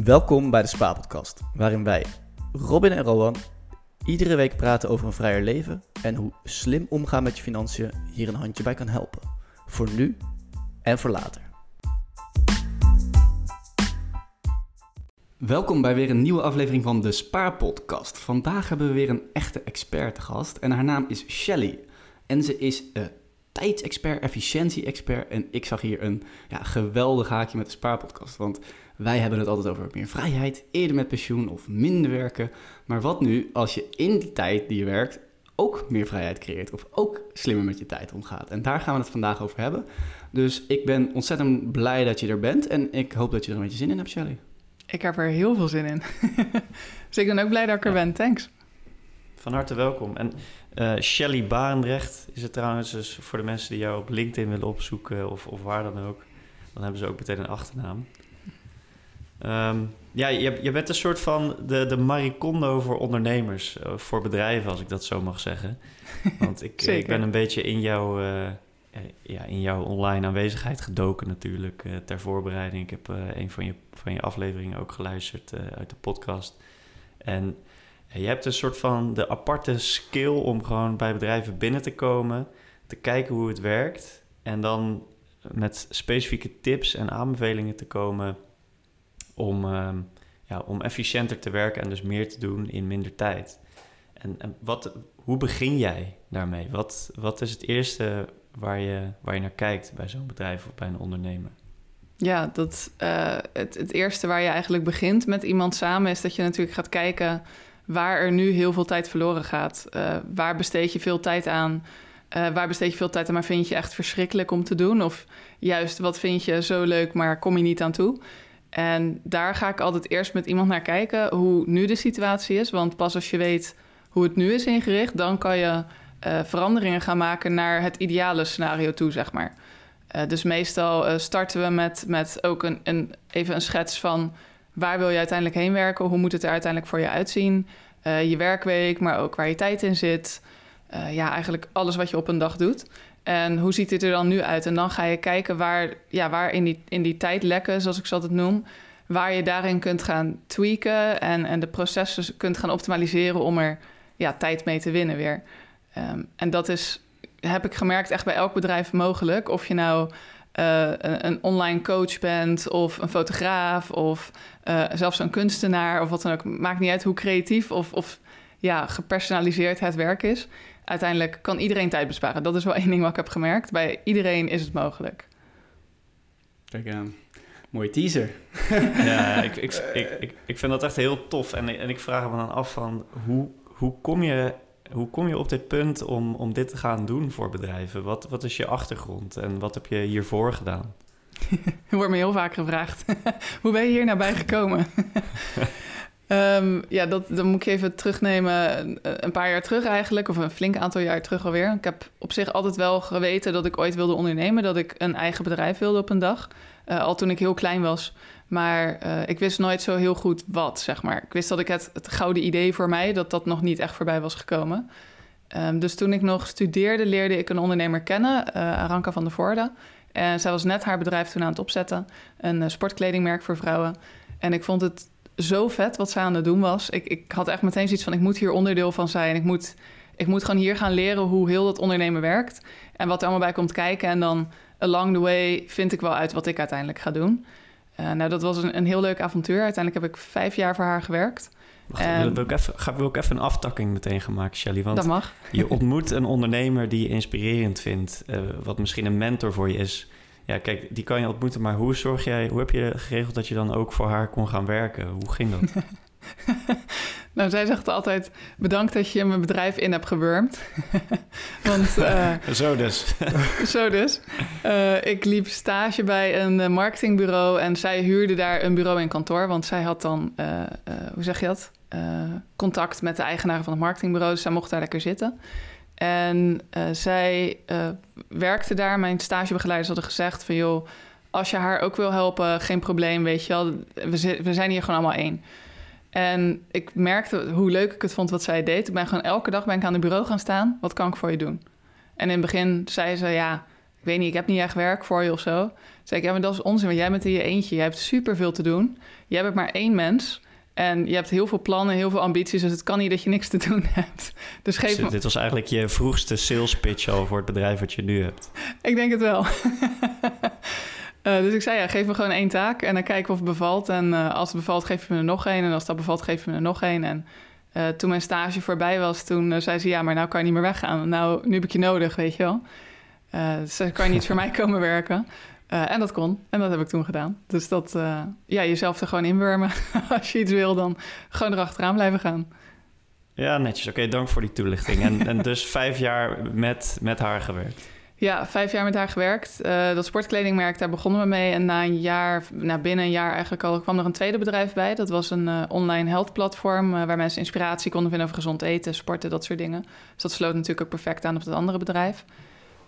Welkom bij de Spa-podcast, waarin wij, Robin en Rowan, iedere week praten over een vrijer leven en hoe slim omgaan met je financiën hier een handje bij kan helpen. Voor nu en voor later. Welkom bij weer een nieuwe aflevering van de Spaarpodcast. Vandaag hebben we weer een echte expert gast en haar naam is Shelly. En ze is uh, tijdsexpert, efficiëntie-expert en ik zag hier een ja, geweldig haakje met de Spaarpodcast. Want wij hebben het altijd over meer vrijheid, eerder met pensioen of minder werken. Maar wat nu als je in die tijd die je werkt ook meer vrijheid creëert of ook slimmer met je tijd omgaat? En daar gaan we het vandaag over hebben. Dus ik ben ontzettend blij dat je er bent en ik hoop dat je er een beetje zin in hebt, Shelly. Ik heb er heel veel zin in. dus ik ben ook blij dat ik er ben. Thanks. Van harte welkom. En uh, Shelly Barendrecht is het trouwens dus voor de mensen die jou op LinkedIn willen opzoeken of, of waar dan ook. Dan hebben ze ook meteen een achternaam. Um, ja, je, je bent een soort van de, de Maricondo voor ondernemers, uh, voor bedrijven, als ik dat zo mag zeggen. Want ik, ik ben een beetje in jouw, uh, ja, in jouw online aanwezigheid gedoken natuurlijk, uh, ter voorbereiding. Ik heb een van je, van je afleveringen ook geluisterd uit de podcast. En je hebt een soort van de aparte skill om gewoon bij bedrijven binnen te komen, te kijken hoe het werkt en dan met specifieke tips en aanbevelingen te komen om, uh, ja, om efficiënter te werken en dus meer te doen in minder tijd. En, en wat, hoe begin jij daarmee? Wat, wat is het eerste waar je, waar je naar kijkt bij zo'n bedrijf of bij een ondernemer? Ja, dat, uh, het, het eerste waar je eigenlijk begint met iemand samen is dat je natuurlijk gaat kijken waar er nu heel veel tijd verloren gaat. Uh, waar besteed je veel tijd aan? Uh, waar besteed je veel tijd aan, maar vind je echt verschrikkelijk om te doen? Of juist, wat vind je zo leuk, maar kom je niet aan toe? En daar ga ik altijd eerst met iemand naar kijken hoe nu de situatie is. Want pas als je weet hoe het nu is ingericht, dan kan je uh, veranderingen gaan maken naar het ideale scenario toe, zeg maar. Uh, dus meestal uh, starten we met, met ook een, een, even een schets van waar wil je uiteindelijk heen werken, hoe moet het er uiteindelijk voor je uitzien, je werkweek, maar ook waar je tijd in zit. ja, eigenlijk alles wat je op een dag doet. En hoe ziet het er dan nu uit? En dan ga je kijken waar, ja, waar in, die, in die tijdlekken, zoals ik ze altijd noem, waar je daarin kunt gaan tweaken en, en de processen kunt gaan optimaliseren om er ja, tijd mee te winnen weer. Um, en dat is, heb ik gemerkt, echt bij elk bedrijf mogelijk. Of je nou uh, een, online coach bent, of een fotograaf, of uh, zelfs een kunstenaar, of wat dan ook. Maakt niet uit hoe creatief of, of ja, gepersonaliseerd het werk is uiteindelijk kan iedereen tijd besparen. Dat is wel één ding wat ik heb gemerkt. Bij iedereen is het mogelijk. Kijk aan. Mooie teaser. ja, ik, ik, ik, ik, vind dat echt heel tof. En, en ik vraag me dan af van hoe, hoe, kom, je, hoe kom je op dit punt om, om dit te gaan doen voor bedrijven? Wat, wat is je achtergrond en wat heb je hiervoor gedaan? Er wordt me heel vaak gevraagd. hoe ben je hier nou bij gekomen? Um, ja, dat, dan moet ik even terugnemen. Een paar jaar terug eigenlijk, of een flink aantal jaar terug alweer. Ik heb op zich altijd wel geweten dat ik ooit wilde ondernemen. Dat ik een eigen bedrijf wilde op een dag. Uh, al toen ik heel klein was. Maar uh, ik wist nooit zo heel goed wat, zeg maar. Ik wist dat ik het, het gouden idee voor mij, dat dat nog niet echt voorbij was gekomen. Um, dus toen ik nog studeerde, leerde ik een ondernemer kennen, Aranka van der Voorde. En zij was net haar bedrijf toen aan het opzetten. Een sportkledingmerk voor vrouwen. En ik vond het zo vet wat ze aan het doen was. Ik, ik had echt meteen zoiets van: ik moet hier onderdeel van zijn. Ik moet, ik moet gewoon hier gaan leren hoe heel dat ondernemen werkt. En wat er allemaal bij komt kijken. En dan along the way vind ik wel uit wat ik uiteindelijk ga doen. Uh, nou, dat was een, een heel leuk avontuur. Uiteindelijk heb ik vijf jaar voor haar gewerkt. Wacht, en... wil, ik even, ga, wil ik even een aftakking meteen gaan maken, Shelly? Want dat mag. je ontmoet een ondernemer die je inspirerend vindt, uh, wat misschien een mentor voor je is. Ja, kijk, die kan je ontmoeten, maar hoe zorg jij, hoe heb je geregeld dat je dan ook voor haar kon gaan werken? Hoe ging dat? nou, zij zegt altijd: bedankt dat je mijn bedrijf in hebt gewurmd. Want. Uh, zo dus. zo dus. Uh, ik liep stage bij een eh, marketingbureau en zij huurde daar een bureau in kantoor, want zij had dan, uh, hoe zeg je dat? contact met de eigenaren van het marketingbureau, dus zij mocht daar lekker zitten. En uh, zij uh, werkte daar. Mijn stagebegeleiders hadden gezegd van... joh, als je haar ook wil helpen, geen probleem, weet je wel. We, we zijn hier gewoon allemaal één. En ik merkte hoe leuk ik het vond wat zij deed. Ik ben gewoon elke dag ben ik aan het bureau gaan staan. Wat kan ik voor je doen? En in het begin zei ze, ja, ik weet niet, ik heb niet echt werk voor je of zo. Toen zei ik, ja, maar dat is onzin, want jij bent in je eentje. Jij hebt superveel te doen. Jij bent maar één mens. En je hebt heel veel plannen, heel veel ambities. Dus het kan niet dat je niks te doen hebt. Dus geef Dus me... dit was eigenlijk je vroegste sales pitch al voor het bedrijf wat je nu hebt. Ik denk het wel. Eh, dus ik zei, ja, geef me gewoon één taak en dan kijken of het bevalt. En eh, als het bevalt, geef je me er nog één. En als dat bevalt, geef je me er nog één. En eh, toen mijn stage voorbij was, toen eh, zei ze... ja, maar nou kan je niet meer weggaan. Nou, nu heb ik je nodig, weet je wel. Eh dus kan je niet voor mij komen werken. Eh, en dat kon. En dat heb ik toen gedaan. Dus dat, eh, ja, jezelf er gewoon inwurmen. als je iets wil, dan gewoon erachteraan blijven gaan. Ja, netjes. Oké, dank voor die toelichting. En, en dus vijf jaar met, met haar gewerkt. Ja, vijf jaar met haar gewerkt. Eh, dat sportkledingmerk, daar begonnen we mee. En na een jaar, nou, binnen een jaar eigenlijk al, kwam er een tweede bedrijf bij. Dat was een online health platform waar mensen inspiratie konden vinden over gezond eten, sporten, dat soort dingen. Dus dat sloot natuurlijk ook perfect aan op het andere bedrijf.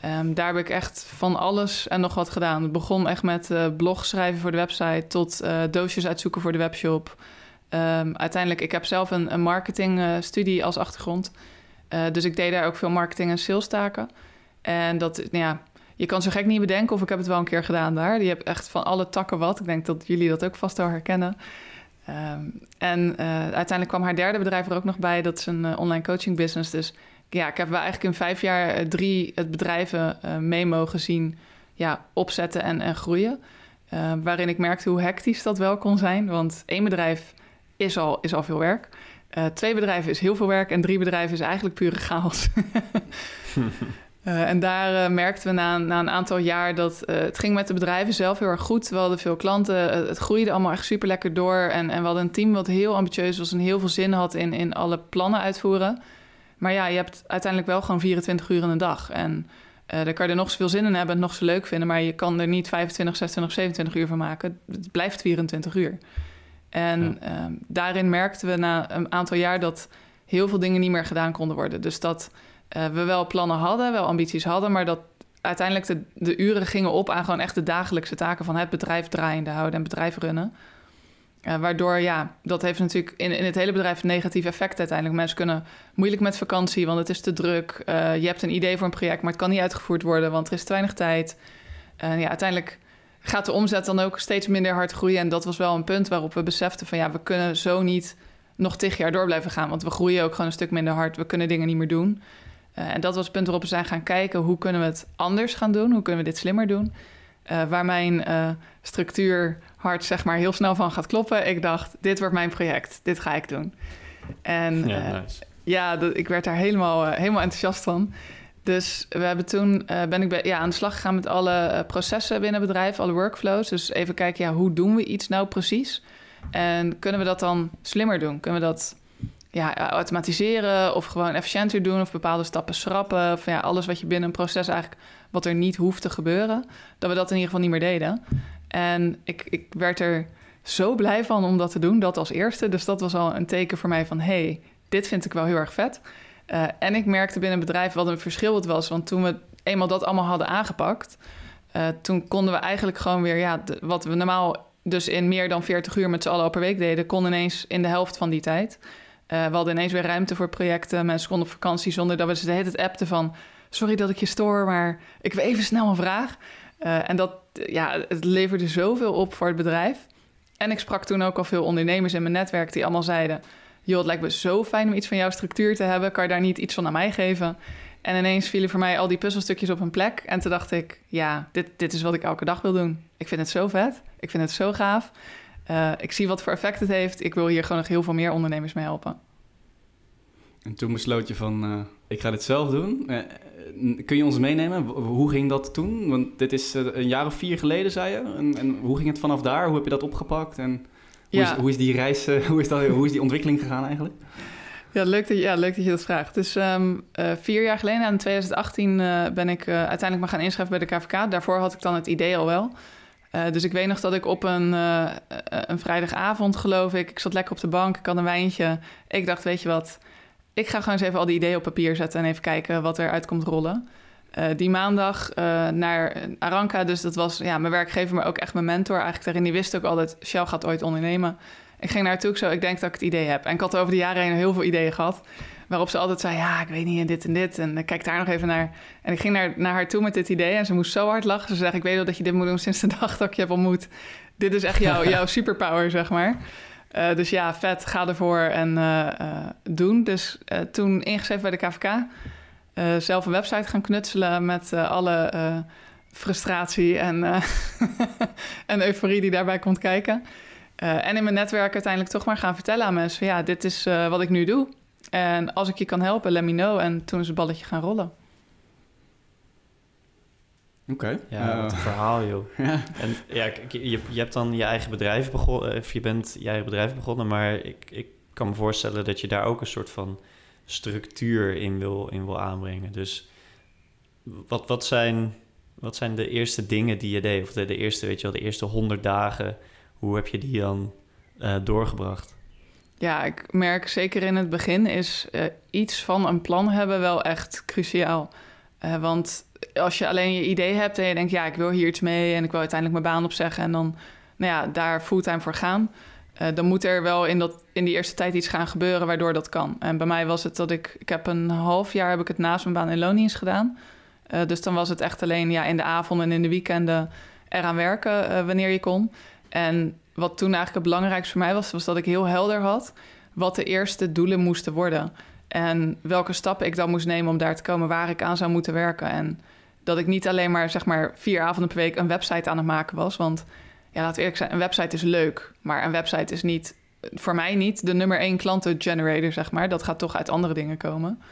Ehm, daar heb ik echt van alles en nog wat gedaan. Het begon echt met eh blog schrijven voor de website tot eh, doosjes uitzoeken voor de webshop. Ehm, uiteindelijk, ik heb zelf een, een marketingstudie als achtergrond. Eh, dus ik deed daar ook veel marketing en sales taken. En dat, nou ja, je kan zo gek niet bedenken of ik heb het wel een keer gedaan daar. Je hebt echt van alle takken wat. Ik denk dat jullie dat ook vast wel herkennen. Ehm, en eh, uiteindelijk kwam haar derde bedrijf er ook nog bij. Dat is een eh, online coaching business. Dus ja, ik heb wel eigenlijk in vijf jaar eh, drie het bedrijven eh, mee mogen zien ja, opzetten en, en groeien. Eh, waarin ik merkte hoe hectisch dat wel kon zijn. Want één bedrijf is al, is al veel werk. Twee bedrijven is heel veel werk. En drie bedrijven is eigenlijk pure chaos. En daar merkten we na, na een aantal jaar dat het ging met de bedrijven zelf heel erg goed. We hadden veel klanten. het groeide allemaal echt super lekker door. En, en we hadden een team wat heel ambitieus was en heel veel zin had in, in alle plannen uitvoeren. Maar ja, je hebt uiteindelijk wel gewoon 24 uur in een dag. En eh daar kan je er nog zoveel zin in hebben en het nog zo leuk vinden. Maar je kan er niet 25, 26, 27 uur van maken. Het blijft 24 uur. En ehm, daarin merkten we na een aantal jaar dat heel veel dingen niet meer gedaan konden worden. Dus dat eh, we wel plannen hadden, wel ambities hadden, maar dat uiteindelijk de, de uren gingen op aan gewoon echt de dagelijkse taken van het bedrijf draaiende houden en bedrijf runnen. Eh, waardoor, ja, dat heeft natuurlijk in, in het hele bedrijf een negatief effect uiteindelijk. Mensen kunnen moeilijk met vakantie, want het is te druk. Eh, je hebt een idee voor een project, maar het kan niet uitgevoerd worden, want er is te weinig tijd. En ja, uiteindelijk gaat de omzet dan ook steeds minder hard groeien. En dat was wel een punt waarop we beseften van ja, we kunnen zo niet nog tig jaar door blijven gaan. Want we groeien ook gewoon een stuk minder hard. We kunnen dingen niet meer doen. Uh, en dat was het punt waarop we zijn gaan kijken... hoe kunnen we het anders gaan doen? Hoe kunnen we dit slimmer doen? Uh, waar mijn uh, structuur hart zeg maar heel snel van gaat kloppen. Ik dacht, dit wordt mijn project. Dit ga ik doen. En ja, nice. ja dat, ik werd daar helemaal, helemaal enthousiast van. Dus we hebben toen ben ik bij, ja, aan de slag gegaan met alle processen binnen het bedrijf, alle workflows. Dus even kijken, ja, hoe doen we iets nou precies? En kunnen we dat dan slimmer doen? Kunnen we dat ja, automatiseren of gewoon efficiënter doen of bepaalde stappen schrappen? Of ja, alles wat je binnen een proces eigenlijk, wat er niet hoeft te gebeuren, dat we dat in ieder geval niet meer deden. En ik, ik werd er zo blij van om dat te doen, dat als eerste. Dus dat was al een teken voor mij van, hey, dit vind ik wel heel erg vet. Uh, en ik merkte binnen het bedrijf wat een verschil het was. Want toen we eenmaal dat allemaal hadden aangepakt, uh, toen konden we eigenlijk gewoon weer, ja, wat we normaal dus in meer dan 40 uur met z'n allen per week deden, kon ineens in de helft van die tijd. Uh, we hadden ineens weer ruimte voor projecten. Mensen konden op vakantie zonder dat we ze de hele tijd appten van... sorry dat ik je stoor, maar ik wil even snel een vraag. Uh, en dat, ja, het leverde zoveel op voor het bedrijf. En ik sprak toen ook al veel ondernemers in mijn netwerk die allemaal zeiden... joh, het lijkt me zo fijn om iets van jouw structuur te hebben. Kan je daar niet iets van aan mij geven? En ineens vielen voor mij al die puzzelstukjes op een plek. En toen dacht ik, ja, dit, dit is wat ik elke dag wil doen. Ik vind het zo vet. Ik vind het zo gaaf. Uh, ik zie wat voor effect het heeft. Ik wil hier gewoon nog heel veel meer ondernemers mee helpen. En toen besloot je van, uh, ik ga dit zelf doen. Uh, kun je ons meenemen? Hoe ging dat toen? Want dit is een jaar of vier geleden, zei je. En, en, hoe ging het vanaf daar? Hoe heb je dat opgepakt? En hoe, ja. is, hoe is, die reis, hoe is, dat, hoe is die ontwikkeling gegaan eigenlijk? Ja, leuk dat je, ja, leuk dat, je dat vraagt. Dus um, vier jaar geleden, in 2018, ben ik uiteindelijk maar gaan inschrijven bij de KVK. Daarvoor had ik dan het idee al wel. Uh, dus ik weet nog dat ik op een, uh, een vrijdagavond, geloof ik, ik zat lekker op de bank, ik had een wijntje. Ik dacht, weet je wat, ik ga gewoon eens even al die ideeën op papier zetten en even kijken wat er uit komt rollen. Uh, die maandag naar Aranka, dus dat was ja, mijn werkgever, maar ook echt mijn mentor. Eigenlijk daarin, die wist ook altijd, Shell gaat ooit ondernemen. Ik ging naartoe, ik zo, ik denk dat ik het idee heb. En ik had over de jaren heen heel veel ideeën gehad. Waarop ze altijd zei, ja, ik weet niet, en dit en dit. En ik kijk daar nog even naar. En ik ging naar, naar haar toe met dit idee en ze moest zo hard lachen. Ze zei, ik weet wel dat je dit moet doen sinds de dag dat ik je heb ontmoet. Dit is echt jouw, jouw superpower, zeg maar. Uh, dus ja, vet, ga ervoor en uh, uh, doen. Dus toen ingeschreven bij de KVK. zelf een website gaan knutselen met alle frustratie en, en euforie die daarbij komt kijken. en in mijn netwerk uiteindelijk toch maar gaan vertellen aan mensen... Ja, dit is wat ik nu doe. En als ik je kan helpen, let me know. En toen is het balletje gaan rollen. Oké. Ja, wat een verhaal, joh. ja. En ja, je, je hebt dan je eigen bedrijf begonnen, of je bent je eigen bedrijf begonnen, maar ik, ik kan me voorstellen dat je daar ook een soort van structuur in wil, in wil aanbrengen. Dus wat, wat, zijn, wat zijn de eerste dingen die je deed? Of de, de eerste, weet je wel, de eerste honderd dagen, hoe heb je die dan uh, doorgebracht? Ja, ik merk zeker in het begin is uh, iets van een plan hebben wel echt cruciaal. Uh, want als je alleen je idee hebt en je denkt, ja, ik wil hier iets mee en ik wil uiteindelijk mijn baan opzeggen en dan nou ja, daar fulltime voor gaan. Uh, dan moet er wel in, dat, in die eerste tijd iets gaan gebeuren waardoor dat kan. En bij mij was het dat ik, ik heb een half jaar heb ik het naast mijn baan in loondienst gedaan. Uh, dus dan was het echt alleen ja, in de avonden en in de weekenden eraan werken wanneer je kon. En wat toen eigenlijk het belangrijkste voor mij was, was dat ik heel helder had wat de eerste doelen moesten worden. En welke stappen ik dan moest nemen om daar te komen waar ik aan zou moeten werken. En dat ik niet alleen maar, zeg maar vier avonden per week een website aan het maken was. Want ja, we eerlijk zijn, een website is leuk. Maar een website is niet, voor mij niet, de nummer één klantengenerator, zeg maar. Dat gaat toch uit andere dingen komen.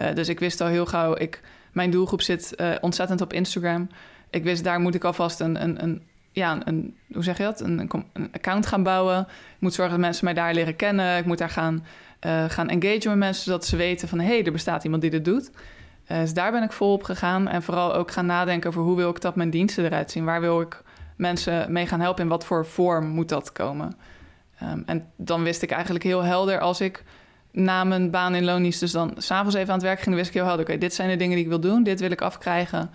Uh, dus ik wist al heel gauw, ik, mijn doelgroep zit uh, ontzettend op Instagram. Ik wist, daar moet ik alvast een, een, een ja, een, hoe zeg je dat? Een, account gaan bouwen. Ik moet zorgen dat mensen mij daar leren kennen. Ik moet daar gaan, uh, gaan engagen met mensen, zodat ze weten van... hé, hey, er bestaat iemand die dit doet. Uh, dus daar ben ik vol op gegaan. En vooral ook gaan nadenken over hoe wil ik dat mijn diensten eruit zien? Waar wil ik mensen mee gaan helpen? In wat voor vorm moet dat komen? Um, en dan wist ik eigenlijk heel helder als ik na mijn baan in loondienst... dus dan s'avonds even aan het werk ging... wist ik heel helder, oké, dit zijn de dingen die ik wil doen. Dit wil ik afkrijgen.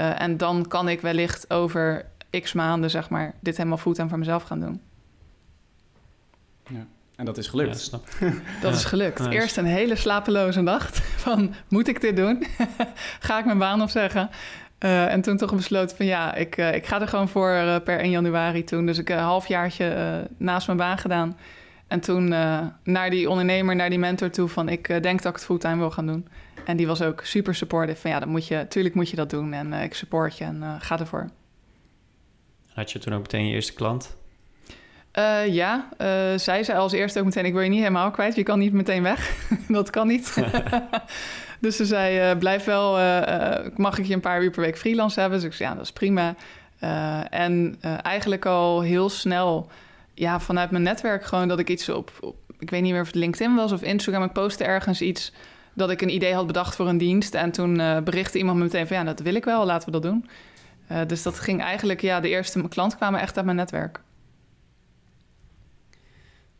Uh, en dan kan ik wellicht over x maanden, zeg maar, dit helemaal fulltime voor mezelf gaan doen. Ja. En dat is gelukt. Ja, snap. dat is gelukt. Nice. Eerst een hele slapeloze nacht van, moet ik dit doen? ga ik mijn baan opzeggen? Uh, en toen toch besloten van, ja, ik, uh, ik ga er gewoon voor uh, per 1 januari toen. Dus ik een halfjaartje naast mijn baan gedaan. En toen naar die ondernemer, naar die mentor toe van, ik denk dat ik het fulltime wil gaan doen. En die was ook super supportive van, ja, dan moet je, tuurlijk moet je dat doen. En ik support je en ga ervoor. Had je toen ook meteen je eerste klant? Uh, ja, uh, zij zei als eerste ook meteen: Ik wil je niet helemaal kwijt, je kan niet meteen weg. dat kan niet. dus ze zei: uh, Blijf wel, mag ik je een paar uur per week freelance hebben? Dus ik zei: Ja, dat is prima. en eigenlijk al heel snel, ja, vanuit mijn netwerk gewoon dat ik iets op, op, ik weet niet meer of het LinkedIn was of Instagram, ik postte ergens iets dat ik een idee had bedacht voor een dienst. En toen berichtte iemand me meteen van: Ja, dat wil ik wel, laten we dat doen. Uh, dus dat ging eigenlijk, ja, de eerste klanten kwamen echt uit mijn netwerk.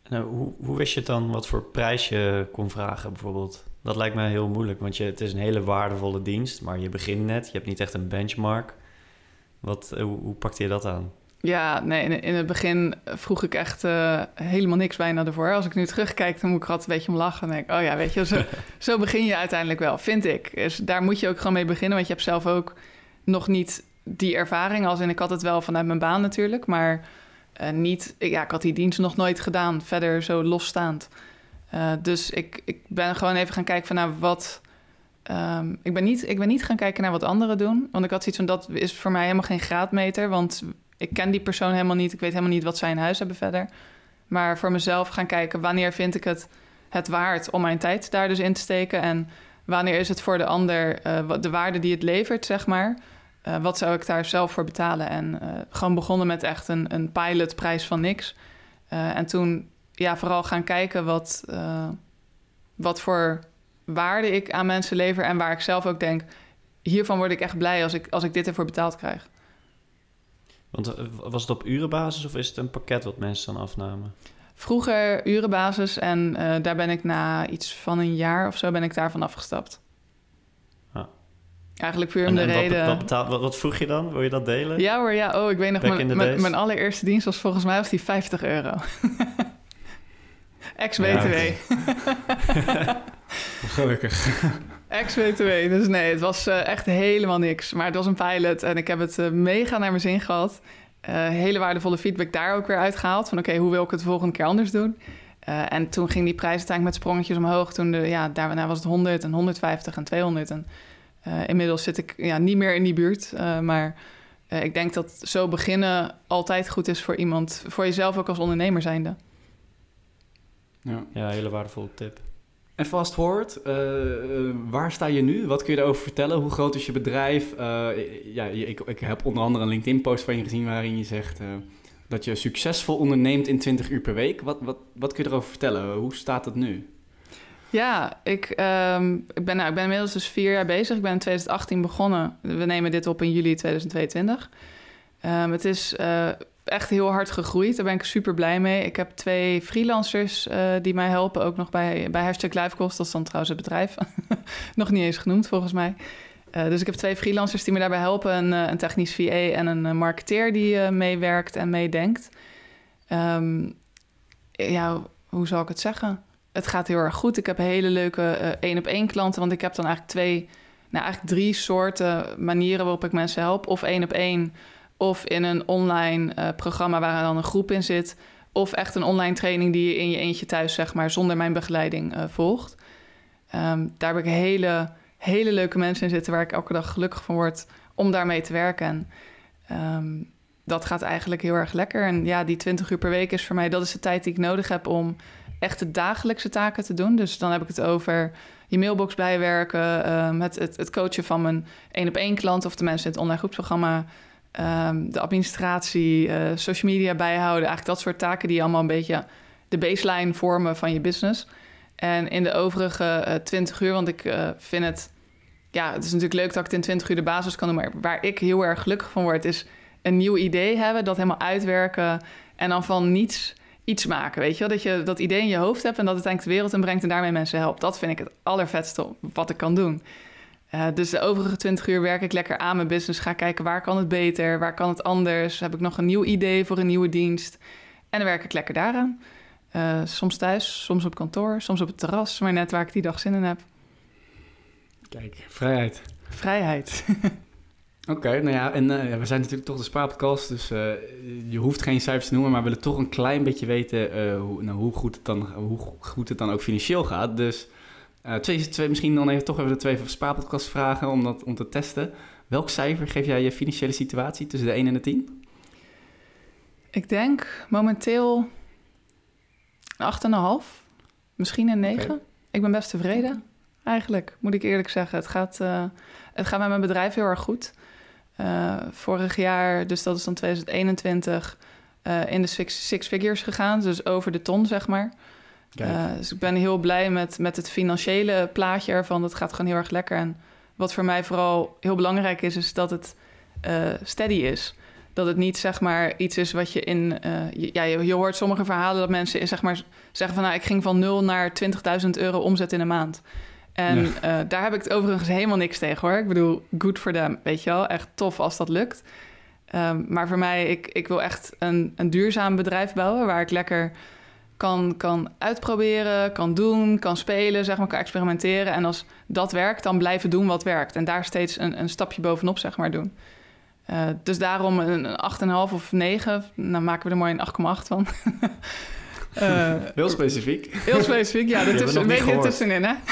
Nou, hoe, hoe wist je dan wat voor prijs je kon vragen bijvoorbeeld? Dat lijkt me heel moeilijk, want je, het is een hele waardevolle dienst, maar je begint net, je hebt niet echt een benchmark. Wat, uh, hoe, hoe pakte je dat aan? Ja, nee, in, in het begin vroeg ik echt uh, helemaal niks bijna ervoor. Als ik nu terugkijk, dan moet ik er altijd een beetje om lachen. En denk oh ja, weet je, zo, zo begin je uiteindelijk wel, vind ik. Dus daar moet je ook gewoon mee beginnen, want je hebt zelf ook nog niet die ervaring. Als in, ik had het wel vanuit mijn baan natuurlijk, maar uh, niet... Ja, ik had die dienst nog nooit gedaan, verder zo losstaand. Uh, dus ik, ik ben gewoon even gaan kijken van, nou, wat... Um, ik, ben niet, ik ben niet gaan kijken naar wat anderen doen. Want ik had zoiets van, dat is voor mij helemaal geen graadmeter. Want ik ken die persoon helemaal niet. Ik weet helemaal niet wat zij in huis hebben verder. Maar voor mezelf gaan kijken, wanneer vind ik het, het waard om mijn tijd daar dus in te steken? En wanneer is het voor de ander uh, de waarde die het levert, zeg maar... Uh, wat zou ik daar zelf voor betalen? En uh, gewoon begonnen met echt een, een pilotprijs van niks. Uh, en toen ja, vooral gaan kijken wat, wat voor waarde ik aan mensen lever. En waar ik zelf ook denk, hiervan word ik echt blij als ik, als ik dit ervoor betaald krijg. Want was het op urenbasis of is het een pakket wat mensen dan afnamen? Vroeger urenbasis en daar ben ik na iets van een jaar of zo ben ik daarvan afgestapt. Eigenlijk puur om de en reden... Wat, wat, wat, vroeg je dan? Wil je dat delen? Ja hoor, ja. Oh, ik weet nog, mijn, mijn, mijn, allereerste dienst was volgens mij was die 50 euro. Ex-BTW. Ja, Gelukkig. Ex-BTW. Dus nee, het was eh, echt helemaal niks. Maar het was een pilot en ik heb het eh, mega naar mijn zin gehad. Eh, hele waardevolle feedback daar ook weer uitgehaald. Van oké, hoe wil ik het de volgende keer anders doen? Eh, en toen ging die prijs uiteindelijk met sprongetjes omhoog. Toen de, ja, daarna was het 100 en 150 en 200. En eh, inmiddels zit ik ja, niet meer in die buurt. Eh, maar eh, ik denk dat zo beginnen altijd goed is voor iemand. Voor jezelf ook als ondernemer zijnde. Ja. Ja, hele waardevolle tip. En fast forward, waar sta je nu? Wat kun je erover vertellen? Hoe groot is je bedrijf? Eh, ja, ik, ik heb onder andere een LinkedIn-post van je gezien waarin je zegt eh, dat je succesvol onderneemt in 20 uur per week. Wat, wat, wat kun je erover vertellen? Hoe staat het nu? Ja, ik, ehm, ik, ben, nou, ik inmiddels dus vier jaar bezig. Ik ben in 2018 begonnen. We nemen dit op in juli 2022. Ehm, het is eh, echt heel hard gegroeid. Daar ben ik super blij mee. Ik heb twee freelancers eh, die mij helpen. Ook nog bij, bij Hashtag Livecost. Dat is dan trouwens het bedrijf. nog niet eens genoemd volgens mij. Eh, dus ik heb twee freelancers die me daarbij helpen. Een, een technisch VA en een marketeer die meewerkt en meedenkt. Ehm, ja, hoe zal ik het zeggen? Het gaat heel erg goed. Ik heb hele leuke eh, één-op-één klanten. Want ik heb dan eigenlijk twee, nou eigenlijk drie soorten manieren waarop ik mensen help. Of één op één, of in een online eh, programma waar dan een groep in zit. Of echt een online training die je in je eentje thuis, zeg maar, zonder mijn begeleiding eh, volgt. Ehm, daar heb ik hele, hele leuke mensen in zitten waar ik elke dag gelukkig van word om daarmee te werken. En ehm, dat gaat eigenlijk heel erg lekker. En ja, die 20 uur per week is voor mij, dat is de tijd die ik nodig heb om echt de dagelijkse taken te doen. Dus dan heb ik het over je mailbox bijwerken, ehm, het, het, het coachen van mijn één op één klant of de mensen in het online groepsprogramma, ehm, de administratie, eh, social media bijhouden, eigenlijk dat soort taken die allemaal een beetje de baseline vormen van je business. En in de overige eh 20 uur, want ik eh, vind het, ja, het is natuurlijk leuk dat ik het in 20 uur de basis kan doen, maar waar ik heel erg gelukkig van word, is een nieuw idee hebben, dat helemaal uitwerken en dan van niets iets maken, weet je wel? Dat je dat idee in je hoofd hebt en dat het uiteindelijk de wereld inbrengt en daarmee mensen helpt. Dat vind ik het allervetste wat ik kan doen. Eh, dus de overige 20 uur werk ik lekker aan mijn business. Ga kijken waar kan het beter, waar kan het anders. Heb ik nog een nieuw idee voor een nieuwe dienst. En dan werk ik lekker daaraan. Eh, soms thuis, soms op kantoor, soms op het terras. Maar net waar ik die dag zin in heb. Kijk, vrijheid. Vrijheid. Oké, nou ja, en eh, we zijn natuurlijk toch de spaarpodcast, dus eh, je hoeft geen cijfers te noemen, maar we willen toch een klein beetje weten eh, hoe, nou, hoe, goed het dan, hoe goed het dan ook financieel gaat. Dus twee, twee, misschien dan even, toch even de twee spaarpodcast vragen om, dat, om te testen. Welk cijfer geef jij je financiële situatie tussen de 1 en de 10? Ik denk momenteel een 8,5. Misschien een 9. Oké. Ik ben best tevreden, eigenlijk, moet ik eerlijk zeggen. Het gaat, het gaat met mijn bedrijf heel erg goed. Eh, vorig jaar, dus dat is dan 2021, eh, in de six, six figures gegaan. Dus over de ton, zeg maar. Eh, dus ik ben heel blij met, met het financiële plaatje ervan. Dat gaat gewoon heel erg lekker. En wat voor mij vooral heel belangrijk is, is dat het steady is. Dat het niet zeg maar iets is wat je in. je, ja, je, je hoort sommige verhalen dat mensen zeg maar, zeggen van nou, ik ging van 0 naar 20.000 euro omzet in een maand. En eh, daar heb ik het overigens helemaal niks tegen hoor. Ik bedoel, good for them, weet je wel. Echt tof als dat lukt. Ehm, maar voor mij, ik, ik wil echt een, een duurzaam bedrijf bouwen waar ik lekker kan, kan uitproberen, kan doen, kan spelen, zeg maar, kan experimenteren. En als dat werkt, dan blijven doen wat werkt. En daar steeds een, een stapje bovenop, zeg maar, doen. Eh, dus daarom een, een 8,5 of 9. Dan maken we er mooi een 8,8 van. Eh, Heel specifiek. Heel specifiek, ja. Ertussen, nog een beetje ertussenin, hè?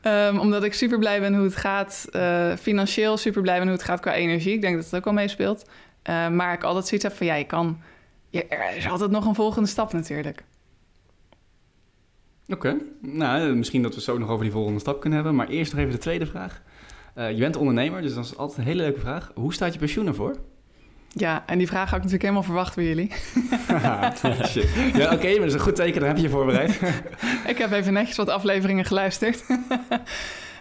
Ehm, omdat ik super blij ben hoe het gaat. eh, financieel super blij ben hoe het gaat qua energie. Ik denk dat het ook wel meespeelt. Eh, maar ik altijd zoiets heb van, ja, je kan... Je, er is altijd nog een volgende stap natuurlijk. Oké, nou, misschien dat we zo nog over die volgende stap kunnen hebben. Maar eerst nog even de tweede vraag. Je bent ondernemer, dus dat is altijd een hele leuke vraag. Hoe staat je pensioen ervoor? Ja, en die vraag had ik natuurlijk helemaal verwacht bij jullie. Ja, oké, maar dat is een goed teken, dan heb je je voorbereid. ik heb even netjes wat afleveringen geluisterd.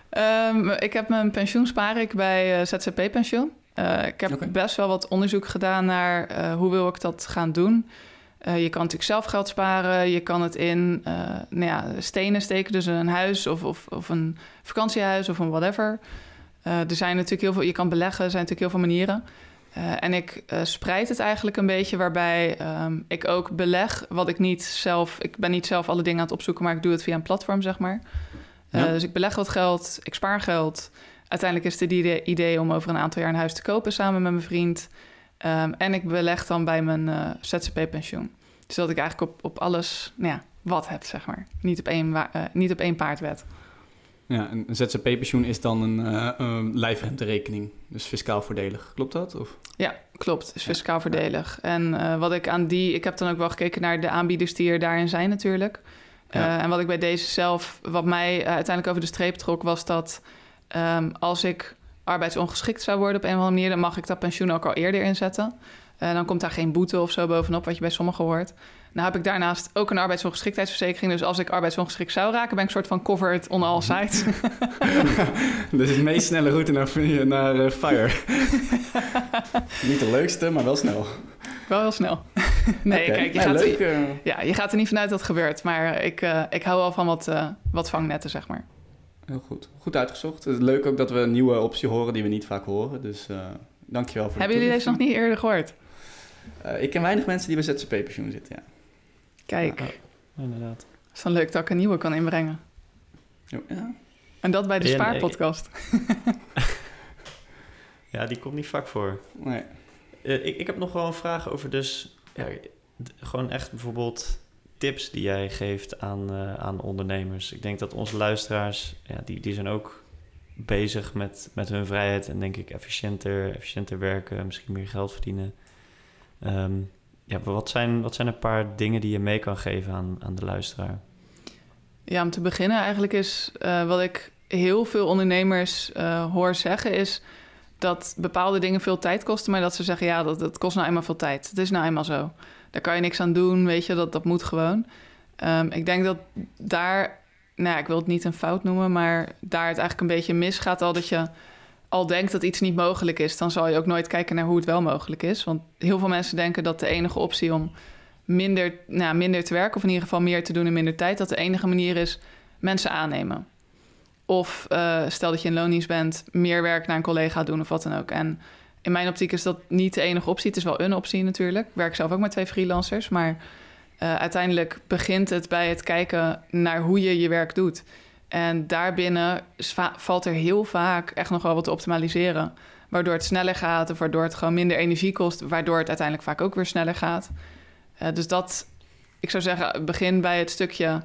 Ehm, ik heb mijn pensioen spaar ik bij eh, ZZP Pensioen. Eh, ik heb best wel wat onderzoek gedaan naar eh, hoe wil ik dat gaan doen. Je kan natuurlijk zelf geld sparen. Je kan het in nou ja, stenen steken, dus een huis of, of, of een vakantiehuis of een whatever. Er zijn natuurlijk heel veel, je kan beleggen, er zijn natuurlijk heel veel manieren. Eh, en ik uh, spreid het eigenlijk een beetje, waarbij ehm, ik ook beleg wat ik niet zelf... Ik ben niet zelf alle dingen aan het opzoeken, maar ik doe het via een platform, zeg maar. Ja. Dus ik beleg wat geld, ik spaar geld. Uiteindelijk is het idee, idee om over een aantal jaar een huis te kopen samen met mijn vriend. Um, en ik beleg dan bij mijn ZZP-pensioen. Dus dat ik eigenlijk op, op alles nou ja, wat heb, zeg maar. Niet op één, niet op één paardwet. Ja, een ZZP-pensioen is dan een uh, um, lijfrenterekening. Dus fiscaal voordelig. Klopt dat? Of? Ja, klopt. Is fiscaal ja. voordelig. En uh, wat ik aan die... Ik heb dan ook wel gekeken naar de aanbieders die er daarin zijn natuurlijk. Ja. Uh, en wat ik bij deze zelf... Wat mij uiteindelijk over de streep trok... was dat um, als ik arbeidsongeschikt zou worden op een of andere manier... dan mag ik dat pensioen ook al eerder inzetten. Dan komt daar geen boete of zo bovenop, wat je bij sommigen hoort. Nou heb ik daarnaast ook een arbeidsongeschiktheidsverzekering. Dus als ik arbeidsongeschikt zou raken, ben ik een soort van covered on all sides. dus het meest snelle route naar, naar uh, FIRE. niet de leukste, maar wel snel. Wel heel snel. nee, okay. kijk, je, gaat, leuk, uh... ja, je gaat er niet vanuit dat het gebeurt. Maar ik, uh, ik hou wel van wat, uh, wat vangnetten, zeg maar. Heel goed. Goed uitgezocht. Het is leuk ook dat we een nieuwe optie horen die we niet vaak horen. Dus dankjewel voor Hebben jullie deze nog niet eerder gehoord? Uh, ik ken weinig mensen die bij ZZP-pensioen zitten, ja. Kijk. Ja, inderdaad. Het is dan leuk dat ik een nieuwe kan inbrengen. Ja. En dat bij de. Spaarpodcast. Ja, die komt niet vaak voor. Nee. Uh, ik, ik heb nog wel een vraag over dus... Ja, gewoon echt bijvoorbeeld tips die jij geeft aan, uh, aan ondernemers. Ik denk dat onze luisteraars... Ja, die, die zijn ook bezig met, met hun vrijheid... en denk ik efficiënter, efficiënter werken... misschien meer geld verdienen... Um, ja, wat zijn, wat zijn een paar dingen die je mee kan geven aan, aan de luisteraar? Ja, om te beginnen eigenlijk is uh, wat ik heel veel ondernemers uh, hoor zeggen... is dat bepaalde dingen veel tijd kosten... maar dat ze zeggen, ja, dat, dat kost nou eenmaal veel tijd. Het is nou eenmaal zo. Daar kan je niks aan doen, weet je, dat, dat moet gewoon. Um, ik denk dat daar, nou ja, ik wil het niet een fout noemen... maar daar het eigenlijk een beetje misgaat al dat je al denkt dat iets niet mogelijk is, dan zal je ook nooit kijken naar hoe het wel mogelijk is. Want heel veel mensen denken dat de enige optie om minder, nou, minder te werken, of in ieder geval meer te doen in minder tijd, dat de enige manier is mensen aannemen. Of uh, stel dat je in loondienst bent, meer werk naar een collega doen of wat dan ook. En in mijn optiek is dat niet de enige optie. Het is wel een optie natuurlijk. Ik werk zelf ook met twee freelancers, maar uh, uiteindelijk begint het bij het kijken naar hoe je je werk doet. En daarbinnen valt er heel vaak echt nog wel wat te optimaliseren. Waardoor het sneller gaat of waardoor het gewoon minder energie kost. Waardoor het uiteindelijk vaak ook weer sneller gaat. Uh, dus dat, ik zou zeggen, begin bij het stukje...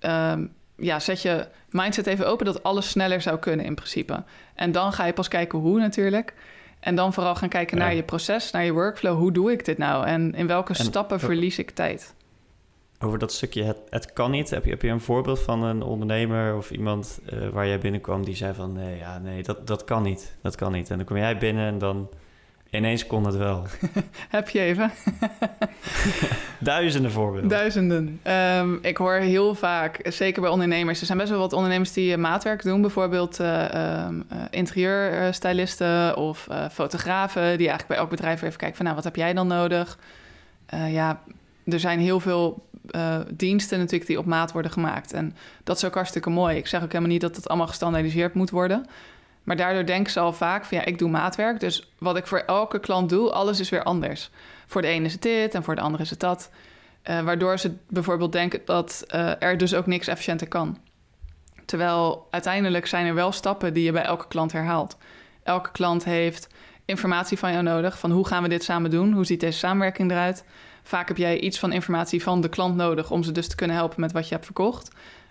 Um, ja, zet je mindset even open dat alles sneller zou kunnen in principe. En dan ga je pas kijken hoe natuurlijk. En dan vooral gaan kijken ja. naar je proces, naar je workflow. Hoe doe ik dit nou? En in welke en, stappen verlies ik tijd? Over dat stukje het, het kan niet. Heb je, heb je een voorbeeld van een ondernemer of iemand uh, waar jij binnenkwam die zei van nee, ja, nee, dat, dat kan niet. Dat kan niet. En dan kom jij binnen en dan ineens kon het wel. heb je even? Duizenden voorbeelden. Duizenden. Um, ik hoor heel vaak, zeker bij ondernemers, er zijn best wel wat ondernemers die uh, maatwerk doen. Bijvoorbeeld uh, um, interieurstylisten of fotografen die eigenlijk bij elk bedrijf even kijken van nou, wat heb jij dan nodig? ja, er zijn heel veel uh, diensten natuurlijk die op maat worden gemaakt. En dat is ook hartstikke mooi. Ik zeg ook helemaal niet dat het allemaal gestandaardiseerd moet worden. Maar daardoor denken ze al vaak van ja, ik doe maatwerk. Dus wat ik voor elke klant doe, alles is weer anders. Voor de ene is het dit en voor de andere is het dat. Uh, waardoor ze bijvoorbeeld denken dat uh, er dus ook niks efficiënter kan. Terwijl uiteindelijk zijn er wel stappen die je bij elke klant herhaalt. Elke klant heeft informatie van jou nodig. Van hoe gaan we dit samen doen? Hoe ziet deze samenwerking eruit? Vaak heb jij iets van informatie van de klant nodig om ze dus te kunnen helpen met wat je hebt verkocht.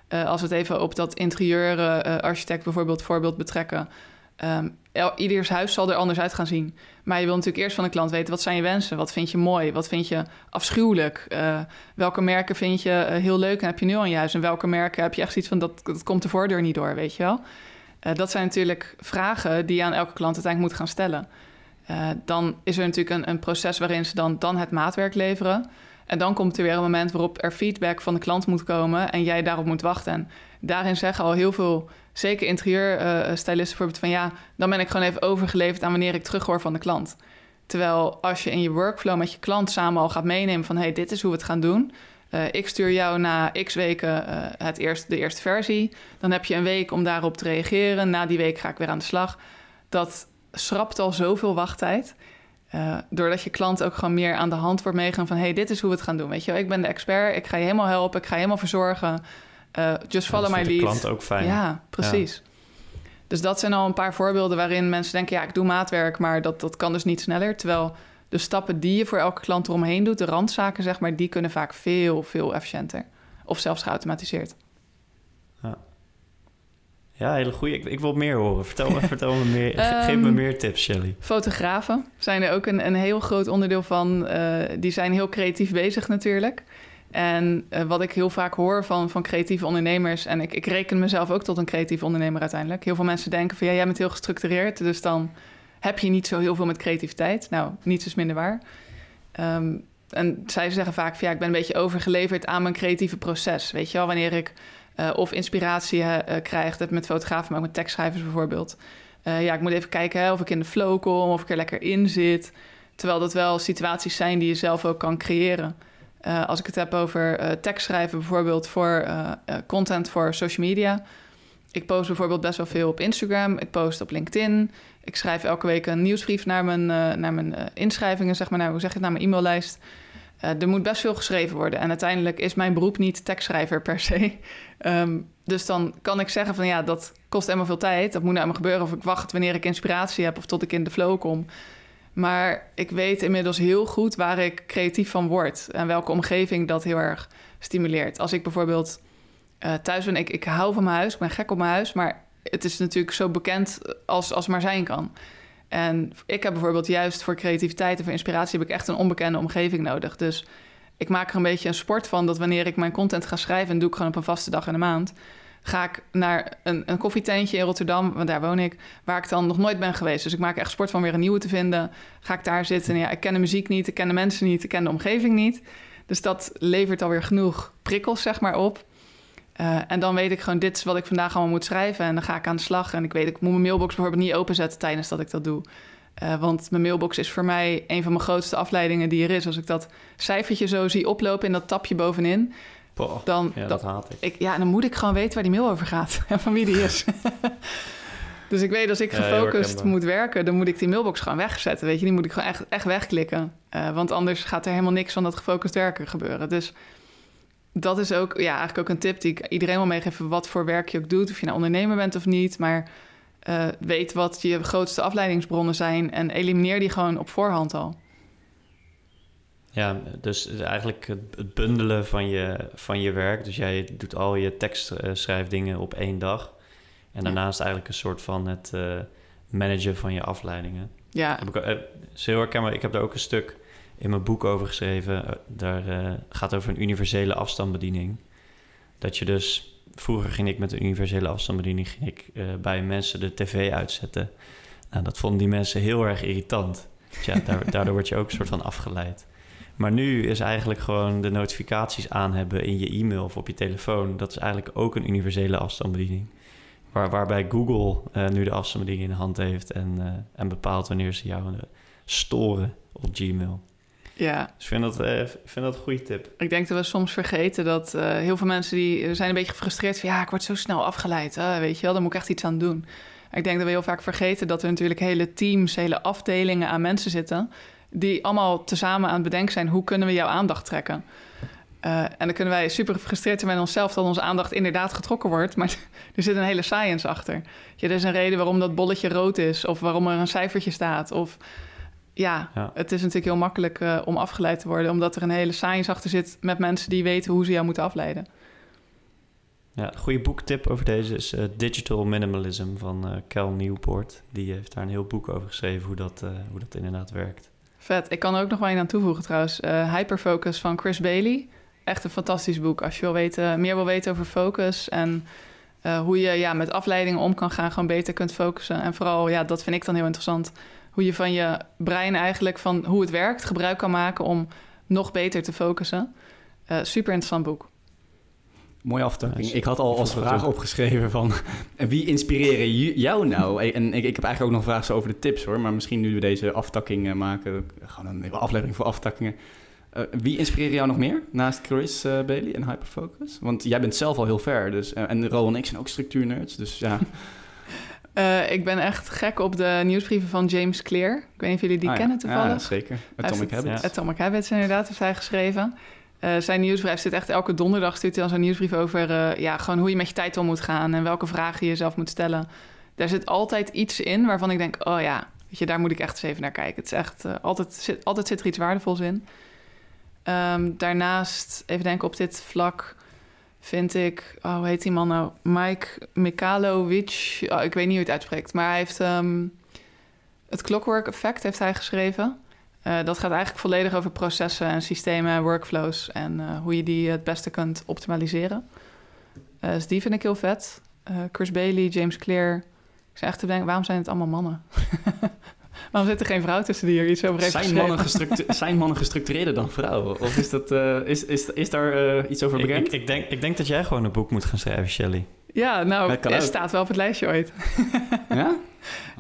Uh, als we het even op dat interieurarchitect uh, bijvoorbeeld voorbeeld betrekken. Um, ieders huis zal er anders uit gaan zien. Maar je wil natuurlijk eerst van de klant weten... wat zijn je wensen? Wat vind je mooi? Wat vind je afschuwelijk? Welke merken vind je heel leuk en heb je nu al in je huis? En welke merken heb je echt zoiets van... dat, dat komt de voordeur niet door, weet je wel? Dat zijn natuurlijk vragen die je aan elke klant uiteindelijk moet gaan stellen. Uh, dan is er natuurlijk een, een, proces waarin ze dan, dan het maatwerk leveren. En dan komt er weer een moment waarop er feedback van de klant moet komen en jij daarop moet wachten. En daarin zeggen al heel veel, zeker interieurstylisten uh, bijvoorbeeld, van ja, dan ben ik gewoon even overgeleverd aan wanneer ik terughoor van de klant. Terwijl als je in je workflow met je klant samen al gaat meenemen van hé, hey, dit is hoe we het gaan doen. Ik stuur jou na x weken het eerst, de eerste versie. Dan heb je een week om daarop te reageren. Na die week ga ik weer aan de slag. Dat schrapt al zoveel wachttijd. Uh, doordat je klant ook gewoon meer aan de hand wordt meegaan van... hey, dit is hoe we het gaan doen, weet je wel. Ik ben de expert, ik ga je helemaal helpen, ik ga je helemaal verzorgen. Uh, just follow my lead. de klant ook fijn. Ja, precies. Dus dat zijn al een paar voorbeelden waarin mensen denken... ja, ik doe maatwerk, maar dat, dat kan dus niet sneller. Terwijl de stappen die je voor elke klant eromheen doet... de randzaken, zeg maar, die kunnen vaak veel, veel efficiënter. Of zelfs geautomatiseerd. Ja. Hele goede. Ik, ik, wil meer horen. Vertel me, vertel me meer. geef me ehm, meer tips, Shelly. Fotografen zijn er ook een, een heel groot onderdeel van. Uh, die zijn heel creatief bezig natuurlijk. En uh, wat ik heel vaak hoor van, van creatieve ondernemers... en ik, ik reken mezelf ook tot een creatief ondernemer uiteindelijk. Heel veel mensen denken van... ja, jij bent heel gestructureerd... dus dan heb je niet zo heel veel met creativiteit. Nou, niets is minder waar. Um, en zij zeggen vaak van... ja, ik ben een beetje overgeleverd aan mijn creatieve proces. Weet je wel, wanneer ik uh, of inspiratie uh, krijgt. Dat met fotografen, maar ook met tekstschrijvers bijvoorbeeld. Ja, ik moet even kijken of ik in de flow kom, of ik er lekker in zit. Terwijl dat wel situaties zijn die je zelf ook kan creëren. als ik het heb over tekstschrijven bijvoorbeeld voor content voor social media. Ik post bijvoorbeeld best wel veel op Instagram. Ik post op LinkedIn. Ik schrijf elke week een nieuwsbrief naar mijn, naar mijn inschrijvingen, zeg maar, hoe zeg je het, naar mijn e-maillijst. Uh, er moet best veel geschreven worden. En uiteindelijk is mijn beroep niet tekstschrijver per se. Um, dus dan kan ik zeggen van ja, dat kost helemaal veel tijd. Dat moet naar me gebeuren. Of ik wacht wanneer ik inspiratie heb of tot ik in de flow kom. Maar ik weet inmiddels heel goed waar ik creatief van word. En welke omgeving dat heel erg stimuleert. Als ik bijvoorbeeld uh, thuis ben, ik, ik hou van mijn huis. Ik ben gek op mijn huis. Maar het is natuurlijk zo bekend als, als maar zijn kan. En ik heb bijvoorbeeld juist voor creativiteit en voor inspiratie heb ik echt een onbekende omgeving nodig. Dus ik maak er een beetje een sport van dat wanneer ik mijn content ga schrijven, en doe ik gewoon op een vaste dag in de maand, ga ik naar een, een koffietentje in Rotterdam, want daar woon ik, waar ik dan nog nooit ben geweest. Dus ik maak echt sport van weer een nieuwe te vinden. Ga ik daar zitten en ja, ik ken de muziek niet, ik ken de mensen niet, ik ken de omgeving niet. Dus dat levert alweer genoeg prikkels, zeg maar, op. Uh, en dan weet ik gewoon, dit is wat ik vandaag allemaal moet schrijven. En dan ga ik aan de slag. En ik weet, ik moet mijn mailbox bijvoorbeeld niet openzetten tijdens dat ik dat doe. Uh, want mijn mailbox is voor mij een van mijn grootste afleidingen die er is. Als ik dat cijfertje zo zie oplopen in dat tapje bovenin. dan, ja, dat, haat ik. ik. Ja, dan moet ik gewoon weten waar die mail over gaat. En van wie die is. dus ik weet, als ik gefocust moet werken, dan moet ik die mailbox gewoon wegzetten. Weet je, die moet ik gewoon echt, echt wegklikken. Uh, want anders gaat er helemaal niks van dat gefocust werken gebeuren. Dus dat is ook ja, eigenlijk ook een tip die ik iedereen wil meegeven. Wat voor werk je ook doet, of je nou ondernemer bent of niet. Maar uh, weet wat je grootste afleidingsbronnen zijn en elimineer die gewoon op voorhand al. Ja, dus eigenlijk het bundelen van je, van je werk. Dus jij doet al je tekstschrijfdingen op één dag. En daarnaast eigenlijk een soort van het uh, managen van je afleidingen. Ja. Heb ik, uh, is heel herkenbaar. Ik heb daar ook een stuk in mijn boek over geschreven. Eh, daar uh, gaat over een universele afstandsbediening. Dat je dus, vroeger ging ik met een universele afstandsbediening ging ik, uh, bij mensen de tv uitzetten. Nou, dat vonden die mensen heel erg irritant. Dus ja, daardoor word je ook een soort van afgeleid. Maar nu is eigenlijk gewoon de notificaties aan hebben in je e-mail of op je telefoon. Dat is eigenlijk ook een universele afstandsbediening. Waar, waarbij Google uh, nu de afstandsbediening in de hand heeft en, en bepaalt wanneer ze jou storen op Gmail. Ja. Dus ik vind dat, uh, vind dat een goede tip. Ik denk dat we soms vergeten dat uh, heel veel mensen die zijn een beetje gefrustreerd van ja, ik word zo snel afgeleid. Weet je wel, daar moet ik echt iets aan doen. Ik denk dat we heel vaak vergeten dat er natuurlijk hele teams, hele afdelingen aan mensen zitten. Die allemaal tezamen aan het bedenken zijn hoe kunnen we jouw aandacht trekken. Uh, en dan kunnen wij super gefrustreerd zijn met onszelf dat onze aandacht inderdaad getrokken wordt. Maar er zit een hele science achter. Ja, er is een reden waarom dat bolletje rood is. Of waarom er een cijfertje staat. Of ja, het is natuurlijk heel makkelijk uh, om afgeleid te worden, omdat er een hele science achter zit met mensen die weten hoe ze jou moeten afleiden. Ja, een goede boektip over deze is uh, Digital Minimalism van uh, Cal Newport. Die heeft daar een heel boek over geschreven hoe dat, hoe dat inderdaad werkt. Vet. Ik kan er ook nog wel een aan toevoegen trouwens. Hyperfocus van Chris Bailey. Echt een fantastisch boek. Als je wil weten, meer wil weten over focus en hoe je ja, met afleidingen om kan gaan, gewoon beter kunt focussen. En vooral, ja, dat vind ik dan heel interessant hoe je van je brein eigenlijk van hoe het werkt gebruik kan maken om nog beter te focussen. Uh, super interessant boek. Mooie aftakking. ik had al als vraag opgeschreven van wie inspireren jou nou? En ik, ik heb eigenlijk ook nog vragen over de tips hoor, maar misschien nu we deze aftakking maken, gewoon een aflevering voor aftakkingen. Uh, wie inspireert jou nog meer naast Chris uh, Bailey en Hyperfocus? Want jij bent zelf al heel ver, dus, en Ro en ik zijn ook structuurnerds, dus ja. Eh, ik ben echt gek op de nieuwsbrieven van James Clear. Ik weet niet of jullie die Ah, ja. kennen toevallig. Ja, zeker. Atomic heeft het- Habits. Atomic Habits inderdaad, heeft hij geschreven. Eh, zijn nieuwsbrief zit echt elke donderdag stuurt hij dan zo'n nieuwsbrief over eh, ja, gewoon hoe je met je tijd om moet gaan en welke vragen je jezelf moet stellen. Daar zit altijd iets in waarvan ik denk, oh ja, weet je, daar moet ik echt eens even naar kijken. Het is echt, eh, altijd, zit, altijd zit er iets waardevols in. Ehm, daarnaast, even denken op dit vlak, vind ik, oh, hoe heet die man nou? Mike Mikalovic, oh, ik weet niet hoe het uitspreekt, maar hij heeft ehm, het Clockwork Effect heeft hij geschreven. Eh, dat gaat eigenlijk volledig over processen en systemen en workflows en eh, hoe je die het beste kunt optimaliseren. Eh, dus die vind ik heel vet. Chris Bailey, James Clear. Ik zeg echt te denken, waarom zijn het allemaal mannen? waarom zit er geen vrouw tussen die er iets over heeft Zijn geschreven? mannen, gestructu- zijn mannen gestructureerder dan vrouwen? Of is, dat, eh, is, is, is daar eh, iets over bekend? ik, ik, denk, ik denk dat jij gewoon een boek moet gaan schrijven, Shelley. Ja, nou, het staat wel op het lijstje ooit. ja?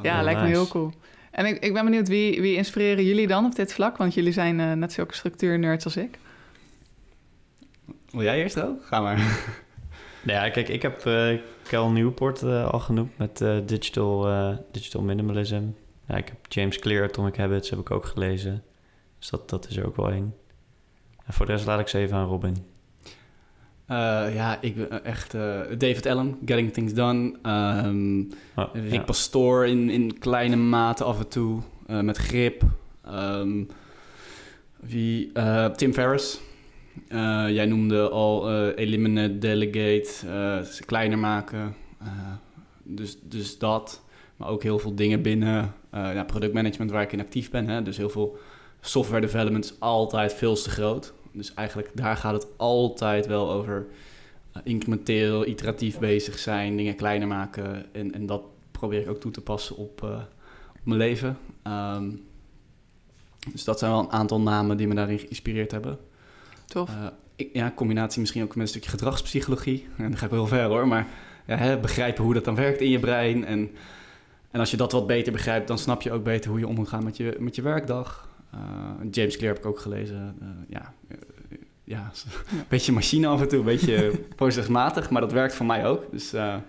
ja, Oh, lijkt me heel cool. En ik, ik ben benieuwd, wie, wie inspireren jullie dan op dit vlak? Want jullie zijn eh, net zulke structuurnerds als ik. Wil jij eerst ook? Ga maar. Nou Ja, kijk, ik heb eh Cal Newport eh, al genoemd met eh, digital, eh, digital Minimalism. Ja, ik heb James Clear, Atomic Habits, heb ik ook gelezen. Dus dat, dat is er ook wel één. En voor de rest laat ik ze even aan Robin. Eh, ja, ik ben echt... eh, David Allen, Getting Things Done. Ehm, Oh, Rick ja. Pastoor in, in kleine mate af en toe. eh, met grip. Ehm, wie, Tim Ferriss. Jij noemde al eliminate, delegate, kleiner maken. Dus, dus dat. Maar ook heel veel dingen binnen ja, productmanagement waar ik in actief ben. Hè? Dus heel veel software development is altijd veel te groot. Dus eigenlijk daar gaat het altijd wel over eh, incrementeel, iteratief bezig zijn, dingen kleiner maken. En, en dat probeer ik ook toe te passen op, eh, op mijn leven. Ehm, dus dat zijn wel een aantal namen die me daarin geïnspireerd hebben. Tof. Eh, ik, ja, combinatie misschien ook met een stukje gedragspsychologie. En dan ga ik wel heel ver hoor, maar ja, hè, begrijpen hoe dat dan werkt in je brein. En, en als je dat wat beter begrijpt, dan snap je ook beter hoe je om moet gaan met je, met je werkdag. Eh, James Clear heb ik ook gelezen. Eh, ja, eh, ja, een beetje machine af en toe, een beetje procesmatig, maar dat werkt voor mij ook. Dus eh, Ja,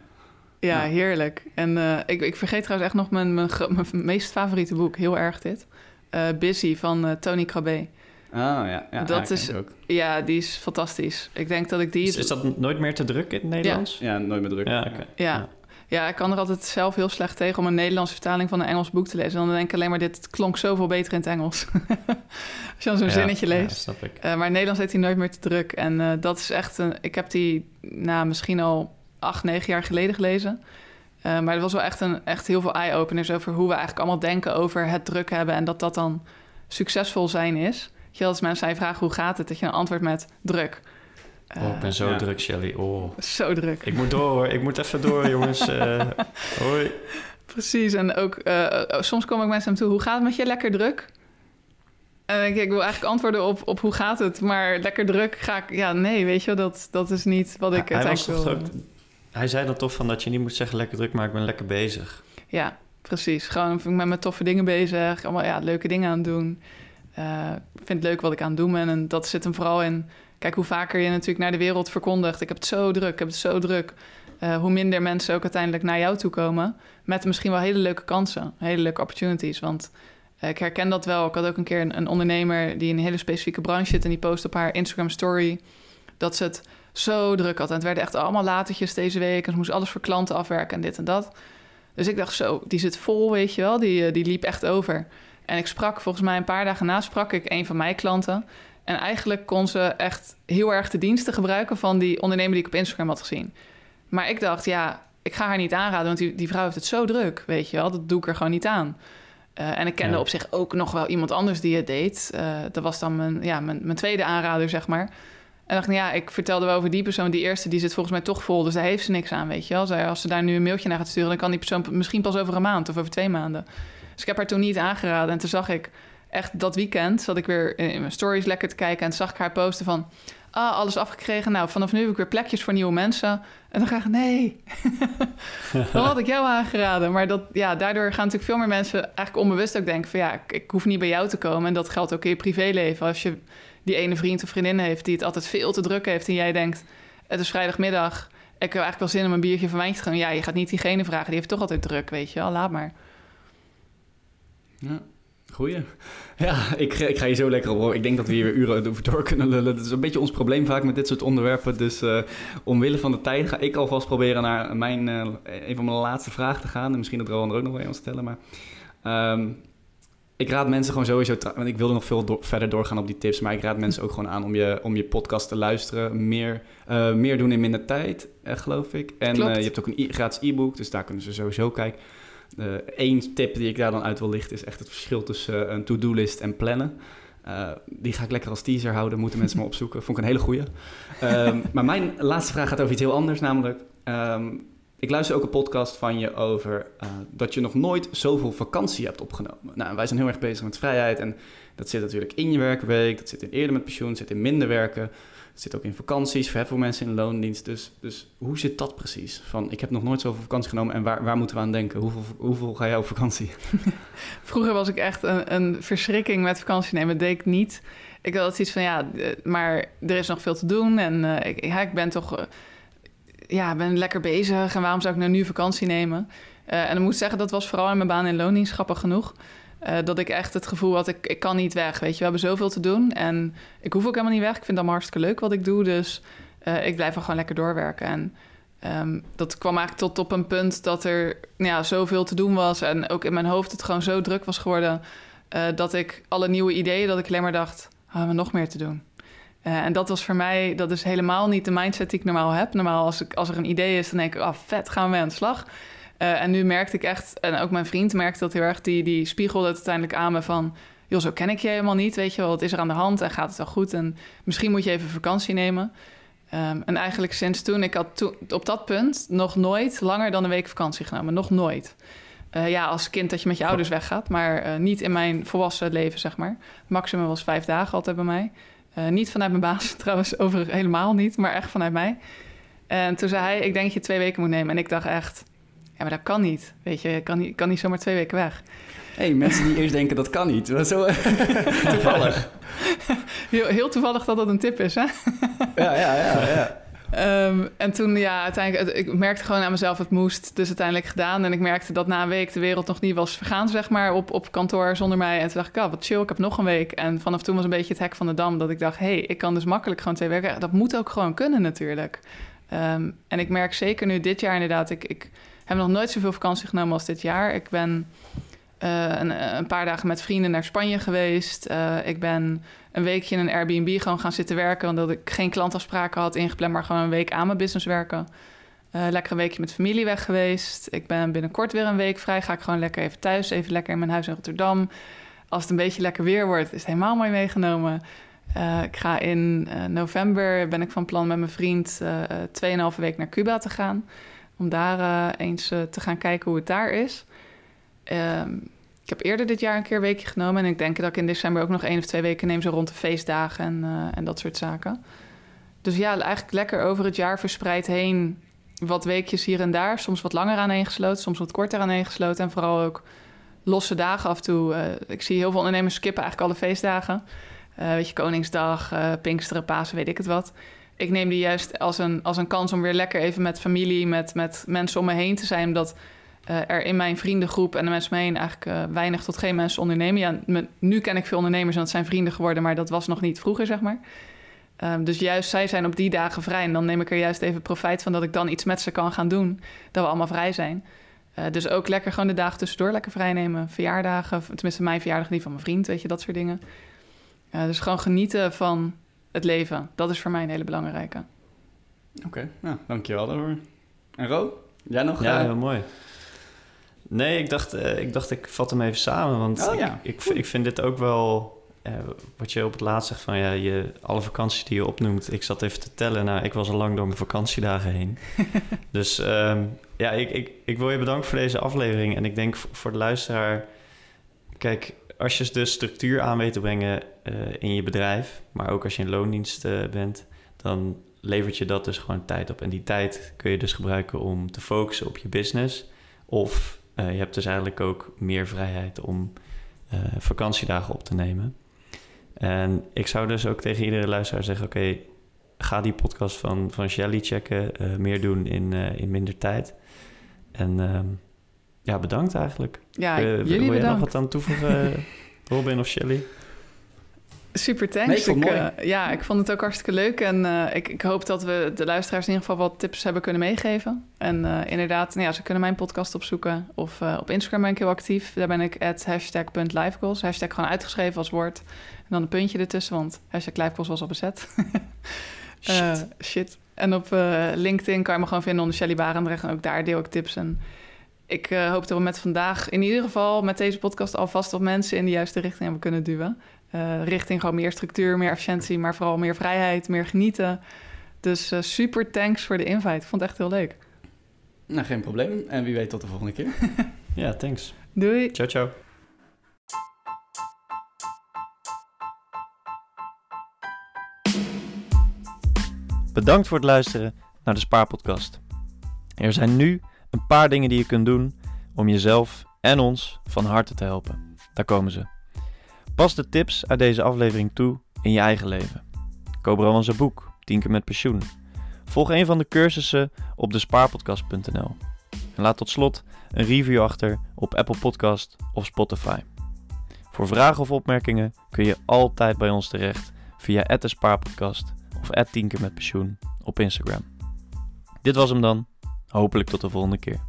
Ja. heerlijk. En eh, ik, ik vergeet trouwens echt nog mijn, mijn, mijn meest favoriete boek. Heel erg dit. Eh, Busy van Tony Crabbe. ah, ja, ja, Dat ja, is- ook. Ja, die is fantastisch. Ik denk dat ik die... Is, is dat nooit meer te druk in het Nederlands? Ja, nooit meer druk. Ja. Ja. Ja, ik kan er altijd zelf heel slecht tegen om een Nederlandse vertaling van een Engels boek te lezen. Dan denk ik alleen maar, dit klonk zoveel beter in het Engels. Als je dan zo'n Ja, zinnetje ja, leest. snap ik. Eh, maar in Nederlands heet hij nooit meer te druk. En eh, dat is echt een... Ik heb die nou, misschien al acht, negen jaar geleden gelezen. Eh, maar er was wel echt, een, echt heel veel eye-openers over hoe we eigenlijk allemaal denken over het druk hebben. En dat dat dan succesvol zijn is. Je, als mensen aan vragen hoe gaat het, dat je een antwoord met druk. Oh, ik Eh, ben zo ja. druk, Shelley. Oh. Zo druk. Ik moet door hoor. Ik moet even door, jongens. Eh, hoi. Precies. En ook eh, eh, soms komen ook mensen me toe. Hoe gaat het met je? Lekker druk? En denk ik, ik wil eigenlijk antwoorden op, op hoe gaat het, maar lekker druk ga ik... Ja, nee, weet je wel, dat, dat is niet wat ik was uiteindelijk wil. ook, hij zei dan toch van dat je niet moet zeggen lekker druk, maar ik ben lekker bezig. Ja, precies. Gewoon ik met toffe dingen bezig. Allemaal ja, leuke dingen aan het doen. Eh, Ik vind het leuk wat ik aan het doen ben. En dat zit hem vooral in... Kijk, hoe vaker je natuurlijk naar de wereld verkondigt... ik heb het zo druk, ik heb het zo druk... eh, hoe minder mensen ook uiteindelijk naar jou toe komen... met misschien wel hele leuke kansen. Hele leuke opportunities. Want eh, ik herken dat wel. Ik had ook een keer een, een ondernemer... die in een hele specifieke branche zit... en die post op haar Instagram story... dat ze het zo druk had. En het werden echt allemaal latertjes deze week... en ze moest alles voor klanten afwerken en dit en dat... Dus ik dacht zo, die zit vol, weet je wel. Die, eh, die liep echt over. En ik sprak, volgens mij een paar dagen na, sprak ik een van mijn klanten. En eigenlijk kon ze echt heel erg de diensten gebruiken van die ondernemer die ik op Instagram had gezien. Maar ik dacht, ja, ik ga haar niet aanraden, want die, die vrouw heeft het zo druk, weet je wel. Dat doe ik er gewoon niet aan. Eh, en ik kende Ja. op zich ook nog wel iemand anders die het deed. Eh, dat was dan mijn, ja, mijn, mijn tweede aanrader, zeg maar. En dacht, nou ja, ik vertelde wel over die persoon. Die eerste, die zit volgens mij toch vol, dus daar heeft ze niks aan, weet je wel. Zij, als ze daar nu een mailtje naar gaat sturen, dan kan die persoon misschien pas over een maand of over twee maanden. Dus ik heb haar toen niet aangeraden. En toen zag ik echt dat weekend, zat ik weer in mijn stories lekker te kijken... en zag ik haar posten van, ah, alles afgekregen. Nou, vanaf nu heb ik weer plekjes voor nieuwe mensen. En dan ga ik, nee, dan had ik jou aangeraden. Maar dat, ja, daardoor gaan natuurlijk veel meer mensen eigenlijk onbewust ook denken van... ja, ik, ik hoef niet bij jou te komen. En dat geldt ook in je privéleven. Als je die ene vriend of vriendin heeft die het altijd veel te druk heeft... en jij denkt, het is vrijdagmiddag, ik heb eigenlijk wel zin om een biertje van wijntje te gaan. Ja, je gaat niet diegene vragen, die heeft toch altijd druk, weet je wel. Laat maar. Ja, goeie. Ja, ik, ik ga hier zo lekker op. Ik denk dat we hier weer uren over door kunnen lullen. Dat is een beetje ons probleem vaak met dit soort onderwerpen. Dus uh, omwille van de tijd ga ik alvast proberen naar mijn, uh, een van mijn laatste vragen te gaan. En misschien dat Rowan er ook nog wel aan stellen. Maar um, ik raad mensen gewoon sowieso... Want ik wilde nog veel do verder doorgaan op die tips. Maar ik raad mensen ook gewoon aan om je, om je podcast te luisteren. Meer, uh, meer doen in minder tijd, geloof ik. En je hebt ook een e gratis e-book. Dus daar kunnen ze sowieso kijken. Eén uh, tip die ik daar dan uit wil lichten is echt het verschil tussen uh, een to-do-list en plannen. Uh, die ga ik lekker als teaser houden, moeten mensen maar opzoeken. Vond ik een hele goeie. Um, maar mijn laatste vraag gaat over iets heel anders, namelijk... Um, ik luister ook een podcast van je over dat je nog nooit zoveel vakantie hebt opgenomen. Nou, wij zijn heel erg bezig met vrijheid en dat zit natuurlijk in je werkweek, dat zit in eerder met pensioen, zit in minder werken... Zit ook in vakanties, voor mensen in loondienst. Dus, dus hoe zit dat precies? Van, ik heb nog nooit zoveel vakantie genomen en waar, waar moeten we aan denken? Hoeveel, hoeveel ga jij op vakantie? Vroeger was ik echt een, een verschrikking met vakantie nemen. Dat deed ik niet. Ik had iets van, ja, maar er is nog veel te doen. En uh, ik, ben toch, uh, ja, ben lekker bezig. En waarom zou ik nou nu vakantie nemen? En ik moet zeggen, dat was vooral in mijn baan in loondienst grappig genoeg. Uh, dat ik echt het gevoel had, ik, ik kan niet weg. Weet je, we hebben zoveel te doen. En ik hoef ook helemaal niet weg. Ik vind het allemaal hartstikke leuk wat ik doe. Dus uh, ik blijf gewoon lekker doorwerken. En um, dat kwam eigenlijk tot op een punt dat er ja, zoveel te doen was. En ook in mijn hoofd het gewoon zo druk was geworden. Uh, dat ik alle nieuwe ideeën, dat ik alleen maar dacht, we hebben nog meer te doen. en dat was voor mij, dat is helemaal niet de mindset die ik normaal heb. Normaal als, ik, als er een idee is, dan denk ik, ah, vet, gaan we aan de slag. Uh, en nu merkte ik echt, en ook mijn vriend merkte dat heel erg, die, die spiegelde het uiteindelijk aan me van... joh, zo ken ik je helemaal niet, weet je wel, wat is er aan de hand en gaat het wel goed? En misschien moet je even vakantie nemen. Um, en eigenlijk sinds toen, ik had op dat punt nog nooit langer dan een week vakantie genomen. Nog nooit. Uh, ja, als kind dat je met je ouders weggaat, maar uh, niet in mijn volwassen leven, zeg maar. Maximum was vijf dagen altijd bij mij. Niet vanuit mijn baas trouwens, over helemaal niet, maar echt vanuit mij. En toen zei hij, ik denk dat je twee weken moet nemen. En ik dacht echt, ja, maar dat kan niet. Weet je, ik kan niet, kan niet zomaar twee weken weg. Hé, hey, mensen die eerst denken dat kan niet. Zo toevallig. heel, heel toevallig dat dat een tip is, hè? ja, ja, ja, ja. Um, en toen, ja, uiteindelijk, ik merkte gewoon aan mezelf, het moest dus uiteindelijk gedaan. En ik merkte dat na een week de wereld nog niet was vergaan, zeg maar, op, op kantoor zonder mij. En toen dacht ik, oh, wat chill, ik heb nog een week. En vanaf toen was een beetje het hek van de dam, dat ik dacht, hé, hey, ik kan dus makkelijk gewoon twee weken. Dat moet ook gewoon kunnen natuurlijk. Um, en ik merk zeker nu dit jaar inderdaad, ik... ik heb nog nooit zoveel vakantie genomen als dit jaar. Ik ben uh, een, een, paar dagen met vrienden naar Spanje geweest. Uh, ik ben een weekje in een Airbnb gewoon gaan zitten werken... omdat ik geen klantafspraken had ingepland... maar gewoon een week aan mijn business werken. Lekker een weekje met familie weg geweest. Ik ben binnenkort weer een week vrij. Ga ik gewoon lekker even thuis, even lekker in mijn huis in Rotterdam. Als het een beetje lekker weer wordt, is het helemaal mooi meegenomen. ik ga in november, ben ik van plan met mijn vriend... 2,5 week naar Cuba te gaan... Om daar uh, eens uh, te gaan kijken hoe het daar is. Um, ik heb eerder dit jaar een keer een weekje genomen. En ik denk dat ik in december ook nog één of twee weken neem. Zo rond de feestdagen en, uh, en dat soort zaken. Dus ja, eigenlijk lekker over het jaar verspreid heen. Wat weekjes hier en daar. Soms wat langer aaneengesloten, soms wat korter aaneengesloten. En vooral ook losse dagen af en toe. ik zie heel veel ondernemers skippen eigenlijk alle feestdagen. weet je, Koningsdag, Pinksteren, Pasen, weet ik het wat ik neem die juist als een, als een kans om weer lekker even met familie, met, met mensen om me heen te zijn. Omdat uh, er in mijn vriendengroep en de mensen om me heen eigenlijk uh, weinig tot geen mensen ondernemen. Ja, nu ken ik veel ondernemers en dat zijn vrienden geworden, maar dat was nog niet vroeger, zeg maar. Um, dus juist zij zijn op die dagen vrij. En dan neem ik er juist even profijt van dat ik dan iets met ze kan gaan doen. Dat we allemaal vrij zijn. Uh, dus ook lekker gewoon de dagen tussendoor lekker vrij nemen. Verjaardagen, tenminste mijn verjaardag niet van mijn vriend, weet je, dat soort dingen. dus gewoon genieten van het leven. Dat is voor mij een hele belangrijke. Oké, okay, nou, dankjewel daarvoor. En Ro, jij nog? Ja, uh... heel mooi. Nee, ik dacht, uh, ik dacht, ik vat hem even samen. Want oh, ja. ik, ik, ik, vind dit ook wel... Uh, wat je op het laatst zegt van ja, je, alle vakanties die je opnoemt. Ik zat even te tellen. Nou, ik was al lang door mijn vakantiedagen heen. dus um, ja, ik, ik, ik wil je bedanken voor deze aflevering. En ik denk voor de luisteraar... Kijk, als je dus structuur aan te brengen uh, in je bedrijf, maar ook als je in loondienst uh, bent, dan levert je dat dus gewoon tijd op. En die tijd kun je dus gebruiken om te focussen op je business. Of uh, je hebt dus eigenlijk ook meer vrijheid om vakantiedagen op te nemen. En ik zou dus ook tegen iedere luisteraar zeggen: oké, ga die podcast van, van Shelly checken. eh, meer doen in, eh, in minder tijd. En ehm, ja, bedankt eigenlijk. Ja, Eh, jullie wil jij nog wat aan toevoegen, Robin of Shelly? Super thanks. Nee, ik vond het mooi. eh, ja, ik vond het ook hartstikke leuk. En eh, ik, ik hoop dat we de luisteraars in ieder geval wat tips hebben kunnen meegeven. En eh, inderdaad, nou ja, ze kunnen mijn podcast opzoeken. Of eh, op Instagram ben ik heel actief. Daar ben ik at hashtag.livegoals. Hashtag gewoon uitgeschreven als woord. En dan een puntje ertussen, want hashtag livegoals was al bezet. Eh, shit. En op eh, LinkedIn kan je me gewoon vinden onder Shelly Barendrecht. En ook daar deel ik tips. En ik eh, hoop dat we met vandaag in ieder geval met deze podcast alvast wat mensen in de juiste richting hebben kunnen duwen. Eh, richting gewoon meer structuur, meer efficiëntie, maar vooral meer vrijheid, meer genieten. Dus eh, super thanks voor de invite. Ik vond het echt heel leuk. Nou, geen probleem. En wie weet tot de volgende keer. Ja, thanks. Doei! Ciao, ciao. Bedankt voor het luisteren naar de Spaarpodcast. Er zijn nu een paar dingen die je kunt doen om jezelf en ons van harte te helpen. Daar komen ze. Pas de tips uit deze aflevering toe in je eigen leven. Koop Rowan zijn boek, 10 keer met pensioen. Volg een van de cursussen op despaarpodcast.nl. En laat tot slot een review achter op Apple Podcast of Spotify. Voor vragen of opmerkingen kun je altijd bij ons terecht via de Spaarpodcast of 10 keer met pensioen op Instagram. Dit was hem dan. Hopelijk tot de volgende keer.